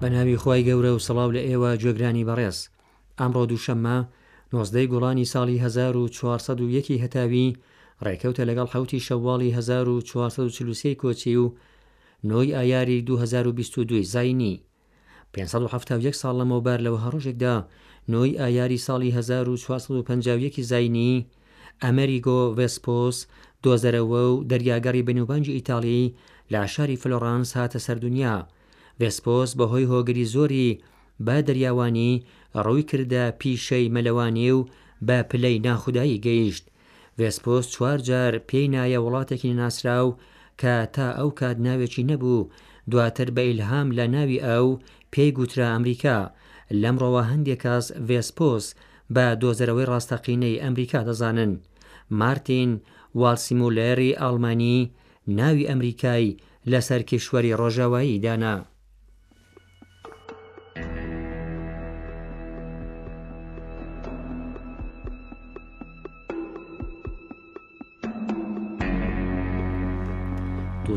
بە ناوی خی گەورە و سەڵاو لە ئێوە گوێگرانی بەڕێز ئەمڕۆ دووشەممە نۆزدەی گوڵانی ساڵی 1940 هەتاوی ڕێکەوتە لەگەڵ حوتی شەواڵی 1940 کۆچی و نۆی ئایاری 2022 زینی پێنج سەد و حەفتا و یەک ساڵ لەمەوبەر لە وەها ڕۆژێکدا، نۆی ئایاری ساڵی هەزار و چوار سەد و پەنجا و یەک زاینی، ئەمەریگۆ ڤێسپۆس، دۆزەرەوە و دەریاگەڕی بەنێوبانگی ئیتاڵی، لە شاری فلۆرانس هاتە سەر دونیا. ڤێسپۆس بەهۆی هۆگری زۆری بە دەریاوانی، ڕووی کردە پیشەی مەلەوانی و بە پلەی ناخودایی گەیشت. ڤێسپۆس چوار جار پێی نایە وڵاتێکی نەناسراو کە تا ئەو کات ناوێکی نەبوو، دواتر بە ئیلهام لە ناوی ئەو پێی گوترا ئەمریکا. لەمڕۆوە هەندێک کەس ڤێسپۆس بە دۆزەرەوەی ڕاستەقینەی ئەمریکا دەزانن. مارتین والسیمولێری ئاڵمانی ناوی ئەمریکای لەسەر کیشوەری ڕۆژاوایی دانا.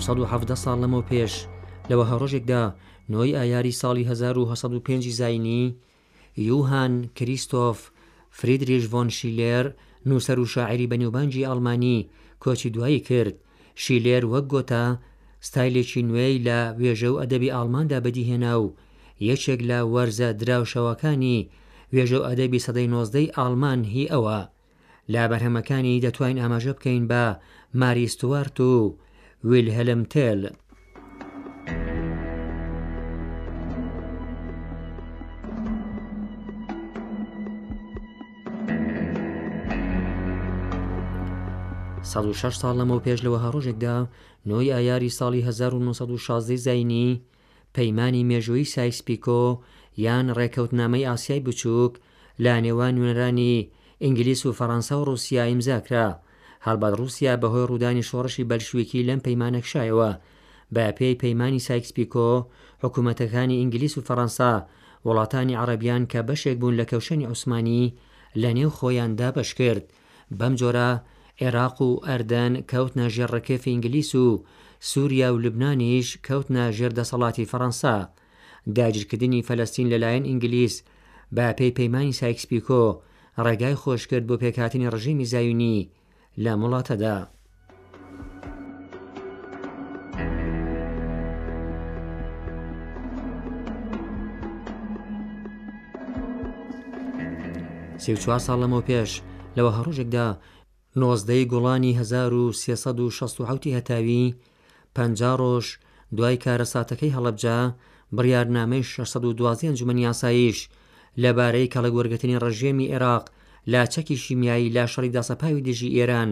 ساڵ لەمەو پێش لەوە هەڕۆژێکدا نۆی ئایاری ساڵی 1950 زینی یوهان کریستۆف فریدریش ڤۆن شیلێر، نووسەر و شاعیری بەنێوبانگی ئاڵمانی، کۆچی دوایی کرد. شیلێر وەک گۆتە، ستایلێکی نوێی لە وێژە و ئەدەبی ئاڵماندا بەدیهێنا و یەکێک لە وەرزە دراوشێوەکانی وێژە و ئەدەبی سەدەی نۆزدەی ئاڵمان هی ئەوە. لە بەرهەمەکانی دەتوانین ئاماژە بکەین بە ماری ستوارت و ویلهلم تێل. سەد و شەش ساڵ لەمەو پێش لەوەها ڕۆژێکدا نۆی ئایاری ساڵی 1916 زینی پەیمانی مێژوویی سایس-پیکۆ یان ڕێکەوتنامەی ئاسیای بچووک لە نێوان نوێنەرانی ئینگلیس و فەڕەنسا و ڕووسیا ئیمزا کرا. هەڵبەت ڕووسیا بە هۆی ڕوودانی شۆڕشی بەلشویکی لەم پەیمانە کشایەوە. بە پێی پەیمانی سایکس-پیکۆ حکوومەتەکانی ئینگلیس و فەڕەنسا وڵاتانی عەڕەبیان کە بەشێک بوون لە کەوشەنی عوسمانی لە نێو خۆیان دابەش کرد. بەم جۆرە عێراق و ئەردەن کەوتنە ژێر ڕکێفی ئینگلیس و سوریا و لوبنانیش کەوتنە ژێر دەسەڵاتی فەڕەنسا. داگیرکردنی فەلەستین لەلایەن ئینگلیس بە پێی پەیمانی سایکس پیکۆ ڕێگای خۆشکرد بۆ پێکهاتنی ڕژێمی زایونی لەم وڵاتەدا. سی و چوار ساڵ لەمەو پێش لەوە هەڕۆژێکدا نۆزدەی گوڵانی 1960 هەتاوی پ ڕۆژ دوای کارە ساتەکەی هەڵەبجا بڕیارنامەی 1612 ئەنجومەنی یاسایش لەبارەی کەڵک وەرگتنی ڕژێمی عێراق لا چەکی شیمیایی لا شەڕی داسەپاوی دژی ئێران